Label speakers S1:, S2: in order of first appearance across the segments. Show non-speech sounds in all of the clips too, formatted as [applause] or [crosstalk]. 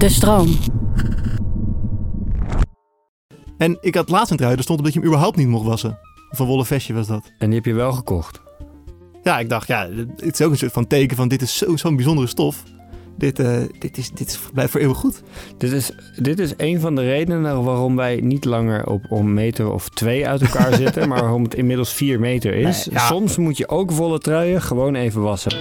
S1: De stroom.
S2: En ik had laatst een trui, er stond op dat je hem überhaupt niet mocht wassen. Of een wollen vestje was dat.
S3: En die heb je wel gekocht.
S2: Ja, ik dacht, ja, het is ook een soort van teken van dit is zo- zo'n bijzondere stof. Dit, eh, dit, is, dit is, blijft voor eeuwig goed.
S3: Dit is, dit is een van de redenen waarom wij niet langer op een meter of twee uit elkaar [laughs] zitten, maar waarom het inmiddels vier meter is.
S2: Nee, ja.
S3: Soms moet je ook wollen truien gewoon even wassen.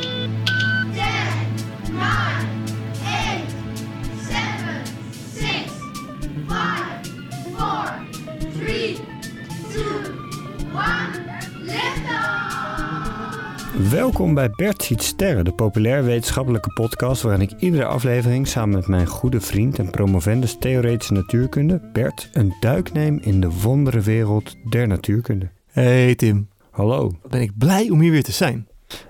S3: Welkom bij Bert ziet sterren, de populair wetenschappelijke podcast waarin ik iedere aflevering samen met mijn goede vriend en promovendus theoretische natuurkunde, Bert, een duik neem in de wondere wereld der natuurkunde.
S2: Hey Tim,
S3: Hallo.
S2: ben ik blij om hier weer te zijn.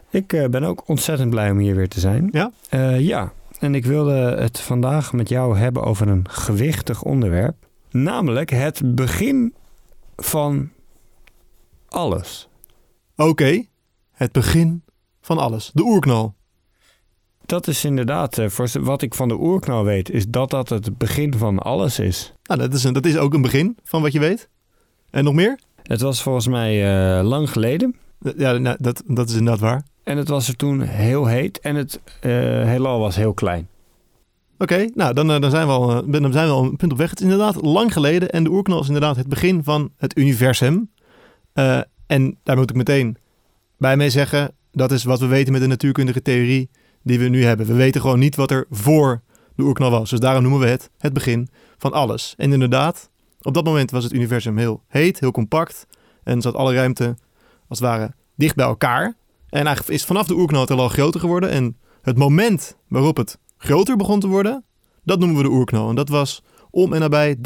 S3: Ik eh, ben ook ontzettend blij om hier weer te zijn.
S2: Ja?
S3: Eh, ja, en ik wilde het vandaag met jou hebben over een gewichtig onderwerp. Namelijk het begin van alles.
S2: Oké, het begin van alles. De oerknal.
S3: Dat is inderdaad, eh, voor wat ik van de oerknal weet, is dat dat het begin van alles is.
S2: Nou, dat is, een, dat is ook een begin van wat je weet. En nog meer?
S3: Het was volgens mij eh, lang geleden.
S2: Ja, nou, dat, dat is inderdaad waar.
S3: En het was er toen heel heet en het eh, heelal was heel klein.
S2: Oké, nou dan, dan, zijn we al, dan zijn we al een punt op weg. Het is inderdaad lang geleden en de oerknal is inderdaad het begin van het universum. En daar moet ik meteen bij mee zeggen, dat is wat we weten met de natuurkundige theorie die we nu hebben. We weten gewoon niet wat er voor de oerknal was. Dus daarom noemen we het het begin van alles. En inderdaad, op dat moment was het universum heel heet, heel compact. En zat alle ruimte als het ware dicht bij elkaar. En eigenlijk is vanaf de oerknal het al groter geworden. En het moment waarop het groter begon te worden, dat noemen we de oerknal. En dat was om en nabij 13,8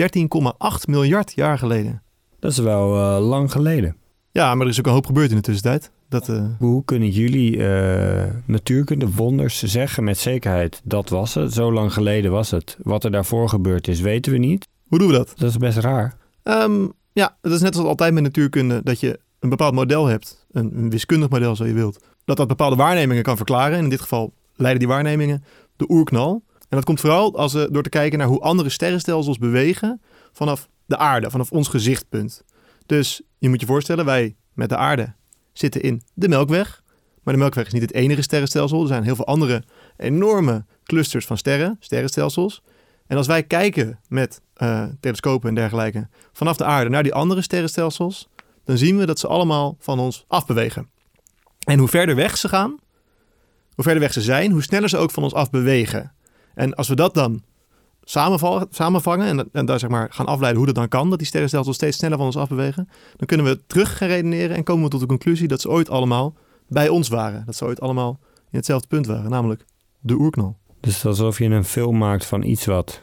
S2: miljard jaar geleden.
S3: Dat is wel eh, lang geleden.
S2: Ja, maar er is ook een hoop gebeurd in de tussentijd. Dat, eh,
S3: Hoe kunnen jullie eh, natuurkunde wonders zeggen met zekerheid dat was het? Zo lang geleden was het. Wat er daarvoor gebeurd is, weten we niet.
S2: hoe doen we dat?
S3: Dat is best raar.
S2: Ehm, ja, dat is net als altijd met natuurkunde dat je een bepaald model hebt. Een, een wiskundig model, zo je wilt. Dat dat bepaalde waarnemingen kan verklaren. En in dit geval leiden die waarnemingen de oerknal. En dat komt vooral als we door te kijken naar hoe andere sterrenstelsels bewegen vanaf de aarde, vanaf ons gezichtpunt. Dus je moet je voorstellen, wij met de aarde zitten in de Melkweg. Maar de Melkweg is niet het enige sterrenstelsel. Er zijn heel veel andere enorme clusters van sterren, sterrenstelsels. En als wij kijken met eh, telescopen en dergelijke vanaf de aarde naar die andere sterrenstelsels, dan zien we dat ze allemaal van ons afbewegen. En hoe verder weg ze gaan, hoe verder weg ze zijn, hoe sneller ze ook van ons afbewegen. En als we dat dan samenvangen en, en daar zeg maar gaan afleiden hoe dat dan kan, dat die sterrenstelsels steeds sneller van ons afbewegen, dan kunnen we terug gaan redeneren en komen we tot de conclusie dat ze ooit allemaal bij ons waren. Dat ze ooit allemaal in hetzelfde punt waren, namelijk de oerknal.
S3: Dus alsof je een film maakt van iets wat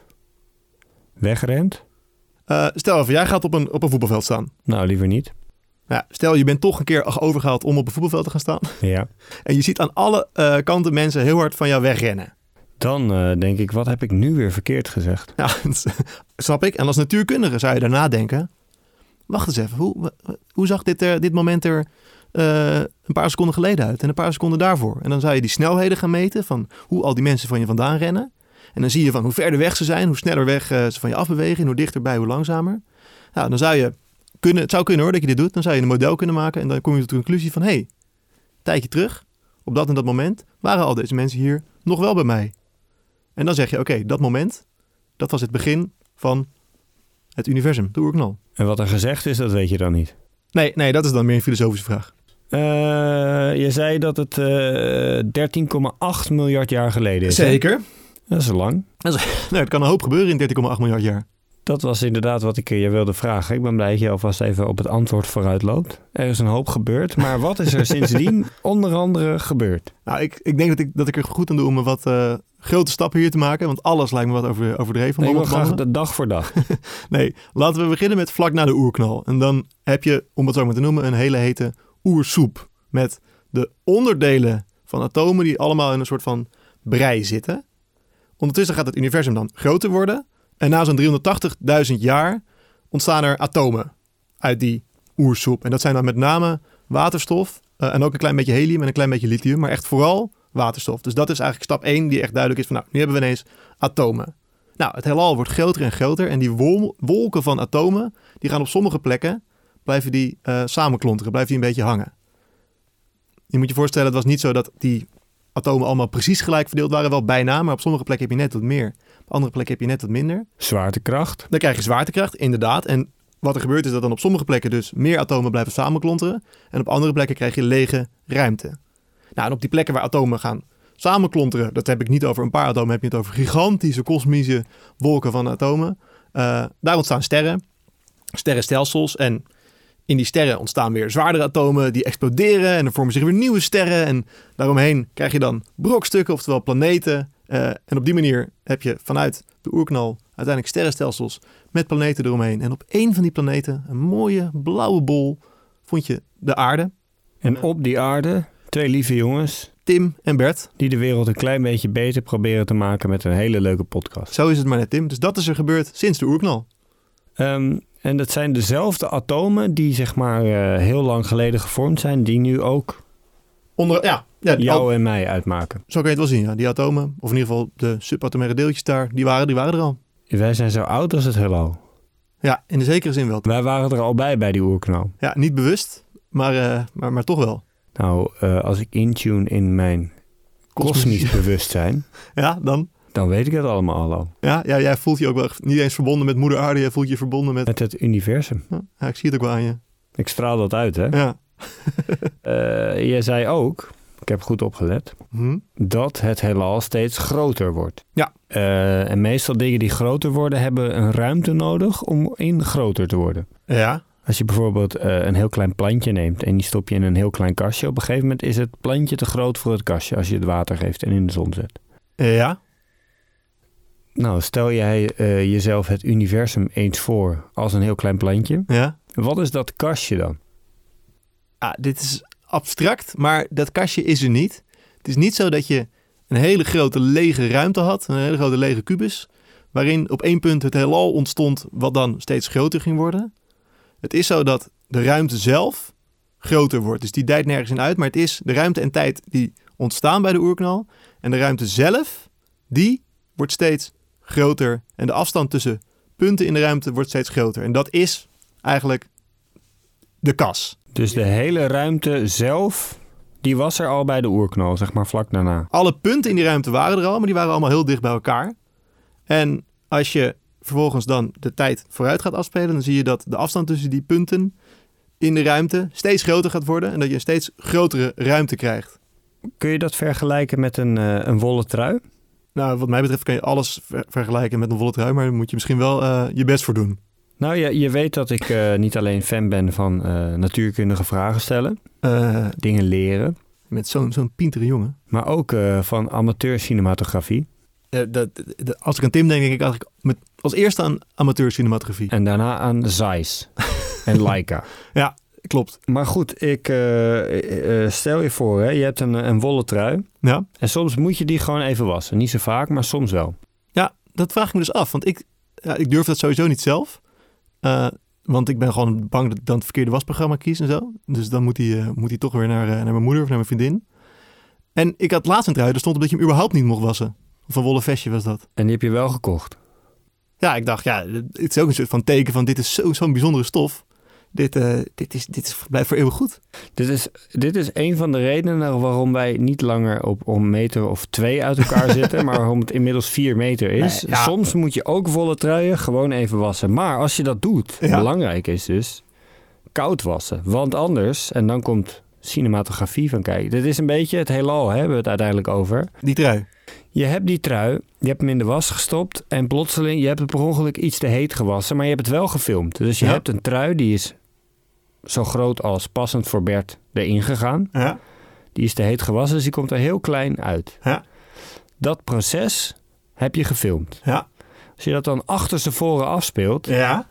S3: wegrent.
S2: Eh, stel even, jij gaat op een, op een voetbalveld staan.
S3: Nou, liever niet.
S2: Nou, stel je bent toch een keer overgehaald om op een voetbalveld te gaan staan.
S3: Ja.
S2: En je ziet aan alle eh, kanten mensen heel hard van jou wegrennen.
S3: Dan eh, denk ik, wat heb ik nu weer verkeerd gezegd?
S2: Ja, [laughs] snap ik. En als natuurkundige zou je daarna denken... Wacht eens even, hoe, hoe zag dit, dit moment er eh, een paar seconden geleden uit? En een paar seconden daarvoor? En dan zou je die snelheden gaan meten van hoe al die mensen van je vandaan rennen. En dan zie je van hoe verder weg ze zijn, hoe sneller weg eh, ze van je afbewegen... en hoe dichterbij, hoe langzamer. Nou, dan zou je kunnen, het zou kunnen hoor dat je dit doet. Dan zou je een model kunnen maken en dan kom je tot de conclusie van... hé, hey, tijdje terug, op dat en dat moment, waren al deze mensen hier nog wel bij mij. En dan zeg je, oké, dat moment, dat was het begin van het universum, de oerknal.
S3: En wat er gezegd is, dat weet je dan niet.
S2: Nee, nee, dat is dan meer een filosofische vraag.
S3: Eh, je zei dat het eh 13,8 miljard jaar geleden is. hè?
S2: Zeker.
S3: Dat is lang. [laughs]
S2: Nou, het kan een hoop gebeuren in 13,8 miljard jaar.
S3: Dat was inderdaad wat ik je wilde vragen. Ik ben blij dat je alvast even op het antwoord vooruit loopt. Er is een hoop gebeurd, maar wat is er [laughs] sindsdien onder andere gebeurd?
S2: Nou, ik, ik denk dat ik, dat ik er goed aan doe om een wat eh, grote stappen hier te maken. Want alles lijkt me wat over, overdreven. om
S3: ik wil graag de dag voor dag. [laughs]
S2: Nee, laten we beginnen met vlak na de oerknal. En dan heb je, om het zo maar te noemen, een hele hete oersoep. Met de onderdelen van atomen die allemaal in een soort van brei zitten. Ondertussen gaat het universum dan groter worden. En na zo'n 380.000 jaar ontstaan er atomen uit die oersoep. En dat zijn dan met name waterstof eh, en ook een klein beetje helium en een klein beetje lithium. Maar echt vooral waterstof. Dus dat is eigenlijk stap 1 die echt duidelijk is van nou, nu hebben we ineens atomen. Nou, het heelal wordt groter en groter en die wol- wolken van atomen, die gaan op sommige plekken, blijven die eh, samenklonteren, blijven die een beetje hangen. Je moet je voorstellen, het was niet zo dat die atomen allemaal precies gelijk verdeeld waren, wel bijna, maar op sommige plekken heb je net wat meer. Andere plekken heb je net wat minder.
S3: Zwaartekracht.
S2: Dan krijg je zwaartekracht, inderdaad. En wat er gebeurt is dat dan op sommige plekken dus meer atomen blijven samenklonteren. En op andere plekken krijg je lege ruimte. Nou, en op die plekken waar atomen gaan samenklonteren, dat heb ik niet over een paar atomen, heb je het over gigantische kosmische wolken van atomen. Eh, daar ontstaan sterren, sterrenstelsels. En in die sterren ontstaan weer zwaardere atomen die exploderen. En er vormen zich weer nieuwe sterren. En daaromheen krijg je dan brokstukken, oftewel planeten. Eh, en op die manier heb je vanuit de oerknal uiteindelijk sterrenstelsels met planeten eromheen. En op één van die planeten, een mooie blauwe bol, vond je de aarde.
S3: En op die aarde twee lieve jongens
S2: Tim en Bert.
S3: die de wereld een klein beetje beter proberen te maken met een hele leuke podcast.
S2: Zo is het maar net, Tim. Dus dat is er gebeurd sinds de oerknal.
S3: Ehm, en dat zijn dezelfde atomen die zeg maar eh, heel lang geleden gevormd zijn, die nu ook
S2: Onder, ja, ja
S3: jou en mij uitmaken.
S2: zo kan je het wel zien. Ja. Die atomen, of in ieder geval de subatomaire deeltjes daar, die waren, die waren er al.
S3: Wij zijn zo oud als het heelal.
S2: Ja, in de zekere zin wel.
S3: Wij waren er al bij bij die oerknal.
S2: Ja, niet bewust, maar, eh, maar, maar toch wel.
S3: Nou, eh, als ik intune in mijn kosmisch bewustzijn, [laughs]
S2: Ja, dan.
S3: dan weet ik het allemaal al.
S2: Ja, ja, jij voelt je ook wel niet eens verbonden met moeder aarde. Jij voelt je verbonden met...
S3: Met het universum.
S2: Ja, ik zie het ook wel aan je.
S3: Ik straal dat uit, hè?
S2: Ja. [laughs]
S3: Eh, je zei ook, ik heb goed opgelet,
S2: Hm?
S3: dat het heelal steeds groter wordt.
S2: Ja.
S3: Eh, en meestal dingen die groter worden, hebben een ruimte nodig om in groter te worden.
S2: Ja.
S3: Als je bijvoorbeeld eh, een heel klein plantje neemt en die stop je in een heel klein kastje, op een gegeven moment is het plantje te groot voor het kastje als je het water geeft en in de zon zet.
S2: Ja.
S3: Nou, stel jij jezelf het universum eens voor als een heel klein plantje.
S2: Ja.
S3: Wat is dat kastje dan?
S2: Ah, dit is abstract, maar dat kastje is er niet. Het is niet zo dat je een hele grote lege ruimte had, een hele grote lege kubus, waarin op één punt het heelal ontstond wat dan steeds groter ging worden. Het is zo dat de ruimte zelf groter wordt, dus die dijt nergens in uit, maar het is de ruimte en tijd die ontstaan bij de oerknal en de ruimte zelf, die wordt steeds groter en de afstand tussen punten in de ruimte wordt steeds groter. En dat is eigenlijk de kas.
S3: Dus de hele ruimte zelf, die was er al bij de oerknal, zeg maar vlak daarna.
S2: Alle punten in die ruimte waren er al, maar die waren allemaal heel dicht bij elkaar. En als je vervolgens dan de tijd vooruit gaat afspelen, dan zie je dat de afstand tussen die punten in de ruimte steeds groter gaat worden en dat je een steeds grotere ruimte krijgt.
S3: Kun je dat vergelijken met een, eh, een wollen trui?
S2: Nou, wat mij betreft kan je alles ver- vergelijken met een wollen trui, maar daar moet je misschien wel eh, je best voor doen.
S3: Nou, je, je weet dat ik eh, niet alleen fan ben van eh, natuurkundige vragen stellen,
S2: Eh,
S3: dingen leren,
S2: met zo'n zo'n pintere jongen.
S3: maar ook van amateurcinematografie.
S2: Dat, dat- als ik aan Tim denk, denk ik eigenlijk met, als eerste aan amateurcinematografie.
S3: En daarna aan Zeiss en [laughs] Leica.
S2: Klopt.
S3: Maar goed, ik stel je voor, hè, je hebt een, een wollen trui.
S2: Ja.
S3: En soms moet je die gewoon even wassen. Niet zo vaak, maar soms wel.
S2: Ja, dat vraag ik me dus af. Want ik, ja, ik durf dat sowieso niet zelf. Eh, want ik ben gewoon bang dat ik dan het verkeerde wasprogramma kies en zo. Dus dan moet hij, eh, moet hij toch weer naar, eh, naar mijn moeder of naar mijn vriendin. En ik had laatst een trui, er stond op dat je hem überhaupt niet mocht wassen. Of een wollen vestje was dat.
S3: En die heb je wel gekocht.
S2: Ja, ik dacht, ja, het is ook een soort van teken van dit is zo- zo'n bijzondere stof. Dit, eh, dit, is, dit is, blijft voor eeuwig goed.
S3: Dit is, dit is een van de redenen waarom wij niet langer op een meter of twee uit elkaar [laughs] zitten, maar waarom het inmiddels vier meter is.
S2: Nee, ja.
S3: Soms moet je ook wollen truien gewoon even wassen. Maar als je dat doet,
S2: Ja.
S3: belangrijk is dus koud wassen. Want anders, en dan komt cinematografie van kijken. Dit is een beetje het heelal, hè, hebben we het uiteindelijk over.
S2: Die trui.
S3: Je hebt die trui, je hebt hem in de was gestopt en plotseling, je hebt het per ongeluk iets te heet gewassen, maar je hebt het wel gefilmd. Dus je
S2: Ja.
S3: hebt een trui die is zo groot als passend voor Bert erin gegaan.
S2: Ja.
S3: Die is te heet gewassen, dus die komt er heel klein uit.
S2: Ja.
S3: Dat proces heb je gefilmd.
S2: Ja.
S3: Als je dat dan achterstevoren afspeelt,
S2: Ja.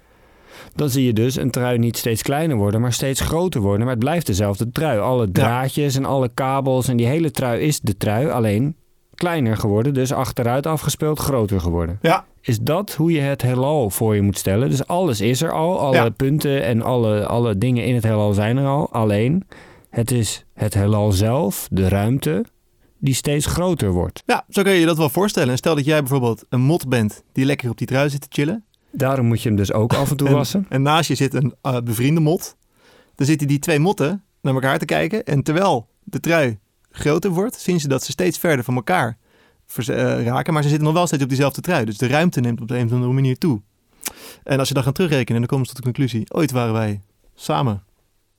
S3: dan zie je dus een trui niet steeds kleiner worden, maar steeds groter worden. Maar het blijft dezelfde trui. Alle draadjes en alle kabels en die hele trui is de trui, alleen kleiner geworden. Dus achteruit afgespeeld, groter geworden.
S2: Ja.
S3: Is dat hoe je het heelal voor je moet stellen? Dus alles is er al, alle
S2: Ja.
S3: punten en alle, alle dingen in het heelal zijn er al. Alleen, het is het heelal zelf, de ruimte, die steeds groter wordt.
S2: Ja, zo kun je je dat wel voorstellen. En stel dat jij bijvoorbeeld een mot bent die lekker op die trui zit te chillen.
S3: Daarom moet je hem dus ook af en toe
S2: En,
S3: wassen.
S2: en naast je zit een eh, bevriende mot. Dan zitten die twee motten naar elkaar te kijken. En terwijl de trui groter wordt, zien ze dat ze steeds verder van elkaar eh, raken. Maar ze zitten nog wel steeds op diezelfde trui. Dus de ruimte neemt op de een of andere manier toe. En als je dan gaat terugrekenen, dan komen ze tot de conclusie. Ooit waren wij samen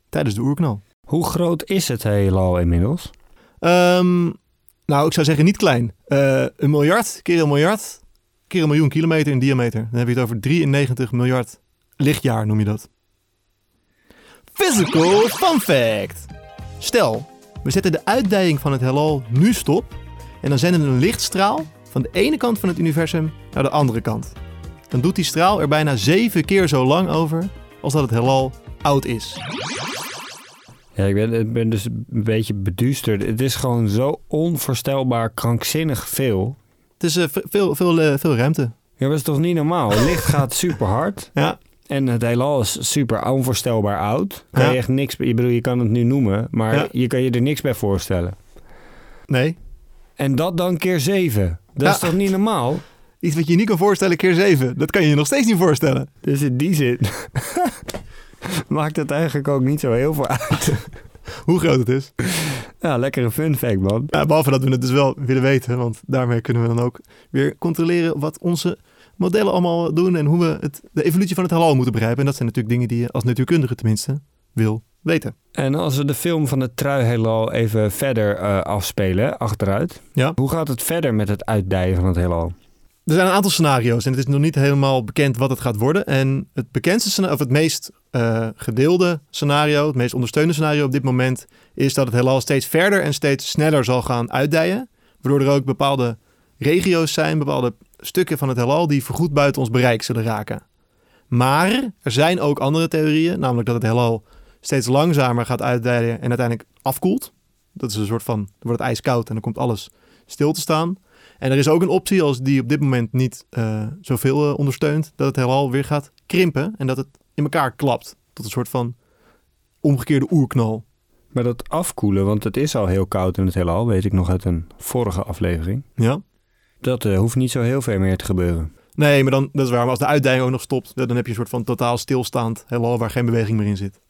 S2: tijdens de oerknal.
S3: Hoe groot is het heelal inmiddels?
S2: Ehm, nou, ik zou zeggen niet klein. Eh, een miljard keer een miljard keer een miljoen kilometer in diameter. Dan heb je het over 93 miljard lichtjaar, noem je dat. Physical fun fact. Stel, we zetten de uitdijing van het heelal nu stop en dan zenden we een lichtstraal van de ene kant van het universum naar de andere kant. Dan doet die straal er bijna zeven keer zo lang over als dat het heelal oud is.
S3: Ja, ik ben, dus een beetje beduusterd. Het is gewoon zo onvoorstelbaar krankzinnig veel.
S2: Het is eh, ve- veel, veel, eh, veel ruimte.
S3: Ja, dat is toch niet normaal? Licht gaat [laughs] super hard.
S2: Ja,
S3: En het heelal is super onvoorstelbaar oud. Kan
S2: Ja.
S3: je echt niks... Ik bedoel, je kan het nu noemen, maar
S2: Ja.
S3: je kan je er niks bij voorstellen.
S2: nee.
S3: En dat dan keer zeven. Dat
S2: Ja.
S3: is toch niet normaal?
S2: Iets wat je niet kan voorstellen keer 7. Dat kan je je nog steeds niet voorstellen.
S3: Dus in die zin [laughs] maakt het eigenlijk ook niet zo heel veel uit. [laughs]
S2: Hoe groot het is.
S3: Ja, lekkere fun fact, man.
S2: Ja, behalve dat we het dus wel willen weten. Want daarmee kunnen we dan ook weer controleren wat onze modellen allemaal doen. En hoe we het, de evolutie van het heelal moeten begrijpen. En dat zijn natuurlijk dingen die je als natuurkundige tenminste wil weten.
S3: En als we de film van het trui heelal even verder eh, afspelen, achteruit.
S2: Ja.
S3: Hoe gaat het verder met het uitdijen van het heelal?
S2: Er zijn een aantal scenario's en het is nog niet helemaal bekend wat het gaat worden. En het bekendste scenario, of het meest eh, gedeelde scenario, het meest ondersteunde scenario op dit moment, is dat het heelal steeds verder en steeds sneller zal gaan uitdijen. Waardoor er ook bepaalde regio's zijn, bepaalde stukken van het heelal die voorgoed buiten ons bereik zullen raken. Maar er zijn ook andere theorieën, namelijk dat het heelal steeds langzamer gaat uitdijen en uiteindelijk afkoelt. Dat is een soort van, dan wordt het ijskoud en dan komt alles stil te staan. En er is ook een optie, als die op dit moment niet eh, zoveel eh, ondersteunt, dat het heelal weer gaat krimpen en dat het in elkaar klapt tot een soort van omgekeerde oerknal.
S3: Maar dat afkoelen, want het is al heel koud in het heelal, weet ik nog uit een vorige aflevering.
S2: Ja?
S3: Dat eh, hoeft niet zo heel veel meer te gebeuren.
S2: Nee, maar dan, dat is waar. Maar als de uitdijing ook nog stopt, dan heb je een soort van totaal stilstaand heelal waar geen beweging meer in zit.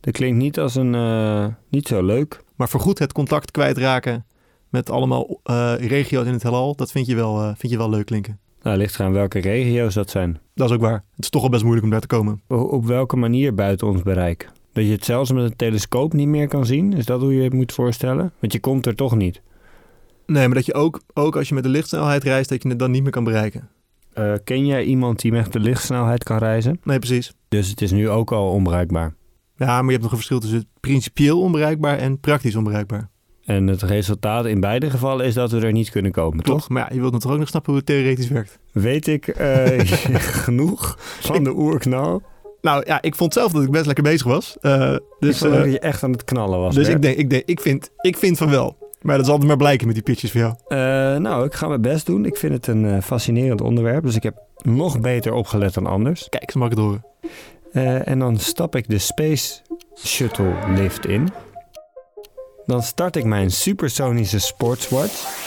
S3: Dat klinkt niet als een... eh, niet zo leuk.
S2: Maar voorgoed het contact kwijtraken met allemaal eh, regio's in het heelal, dat vind je, wel, vind je wel leuk klinken.
S3: Nou, ligt eraan welke regio's dat zijn.
S2: Dat is ook waar. Het is toch al best moeilijk om daar te komen.
S3: Op welke manier buiten ons bereik? Dat je het zelfs met een telescoop niet meer kan zien? Is dat hoe je het moet voorstellen? Want je komt er toch niet.
S2: Nee, maar dat je ook, ook als je met de lichtsnelheid reist, dat je het dan niet meer kan bereiken.
S3: Eh, ken jij iemand die met de lichtsnelheid kan reizen?
S2: Nee, precies.
S3: Dus het is nu ook al onbereikbaar.
S2: Ja, maar je hebt nog een verschil tussen principieel onbereikbaar en praktisch onbereikbaar.
S3: En het resultaat in beide gevallen is dat we er niet kunnen komen, toch?
S2: Toch? Maar ja, je wilt natuurlijk ook nog snappen hoe het theoretisch werkt.
S3: Weet ik eh, [laughs] genoeg van de oerknal?
S2: Nou ja, ik vond zelf dat ik best lekker bezig was. Eh,
S3: Dus ik dat je echt aan het knallen was.
S2: dus ik, denk, ik, denk, ik, vind, ik vind van wel. Maar dat zal altijd maar blijken met die pitches van jou.
S3: Eh, nou, ik ga mijn best doen. Ik vind het een eh, fascinerend onderwerp. Dus ik heb nog beter opgelet dan anders.
S2: Kijk, zo mag ik het horen.
S3: Eh, en dan stap ik de Space Shuttle lift in. Dan start ik mijn supersonische sportswatch.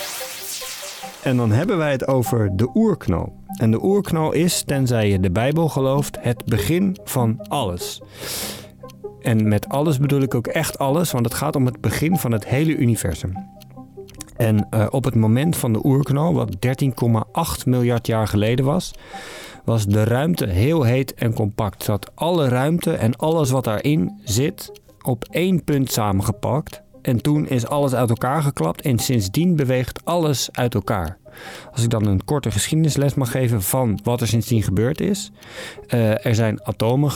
S3: En dan hebben wij het over de oerknal. En de oerknal is, tenzij je de Bijbel gelooft, het begin van alles. En met alles bedoel ik ook echt alles, want het gaat om het begin van het hele universum. En eh, op het moment van de oerknal, wat 13,8 miljard jaar geleden was, was de ruimte heel heet en compact. Zat alle ruimte en alles wat daarin zit op één punt samengepakt. En toen is alles uit elkaar geklapt en sindsdien beweegt alles uit elkaar. Als ik dan een korte geschiedenisles mag geven van wat er sindsdien gebeurd is. Eh, er zijn atomen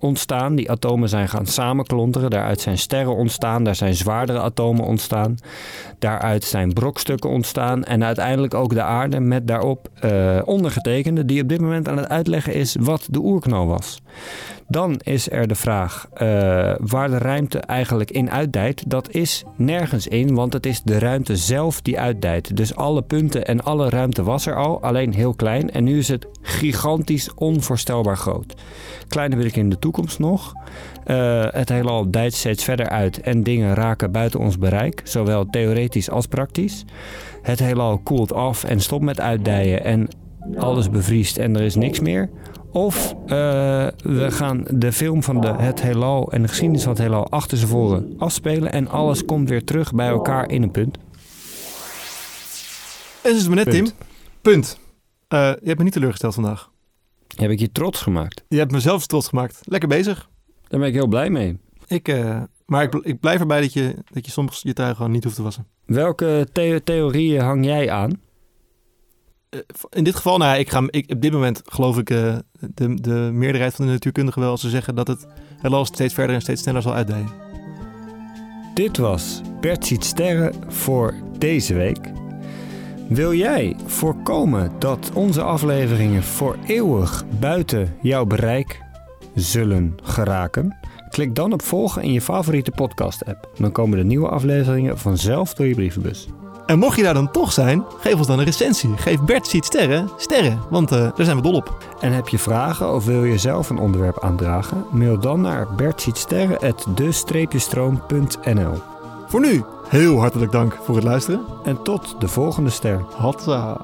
S3: ontstaan. Die atomen zijn gaan samenklonteren. Daaruit zijn sterren ontstaan. Daar zijn zwaardere atomen ontstaan. Daaruit zijn brokstukken ontstaan. En uiteindelijk ook de aarde met daarop eh, ondergetekende. Die op dit moment aan het uitleggen is wat de oerknal was. Dan is er de vraag eh, waar de ruimte eigenlijk in uitdijt. Dat is nergens in, want het is de ruimte zelf die uitdijt. Dus alle punten en alle ruimte was er al, alleen heel klein. En nu is het gigantisch onvoorstelbaar groot. Kleiner wil ik in de toekomst nog. Eh, het heelal dijt steeds verder uit en dingen raken buiten ons bereik, zowel theoretisch als praktisch. Het heelal koelt af en stopt met uitdijen en alles bevriest en er is niks meer. Of eh, we gaan de film van de, het heelal en de geschiedenis van het heelal achter ze voren afspelen en alles komt weer terug bij elkaar in een punt.
S2: En zo is het maar net,
S3: Punt.
S2: Tim. Punt. Eh, je hebt me niet teleurgesteld vandaag.
S3: Heb ik je trots gemaakt?
S2: Je hebt mezelf trots gemaakt. Lekker bezig.
S3: Daar ben ik heel blij mee.
S2: Ik, eh, maar ik, bl- ik blijf erbij dat je, dat je soms je trui gewoon niet hoeft te wassen.
S3: Welke the- theorieën hang jij aan?
S2: Eh, in dit geval, nou ik ga, ik, op dit moment geloof ik eh, de, de meerderheid van de natuurkundigen wel als ze zeggen dat het heelal steeds verder en steeds sneller zal uitdijen.
S3: Dit was Bert ziet sterren voor deze week. Wil jij voorkomen dat onze afleveringen voor eeuwig buiten jouw bereik zullen geraken? Klik dan op volgen in je favoriete podcast-app. Dan komen de nieuwe afleveringen vanzelf door je brievenbus.
S2: En mocht je daar dan toch zijn, geef ons dan een recensie. Geef Bert ziet sterren, sterren, want eh, daar zijn we dol op.
S3: En heb je vragen of wil je zelf een onderwerp aandragen? Mail dan naar bertzietsterren.de-stroom.nl
S2: Voor nu, heel hartelijk dank voor het luisteren.
S3: En tot de volgende ster.
S2: Hatsa.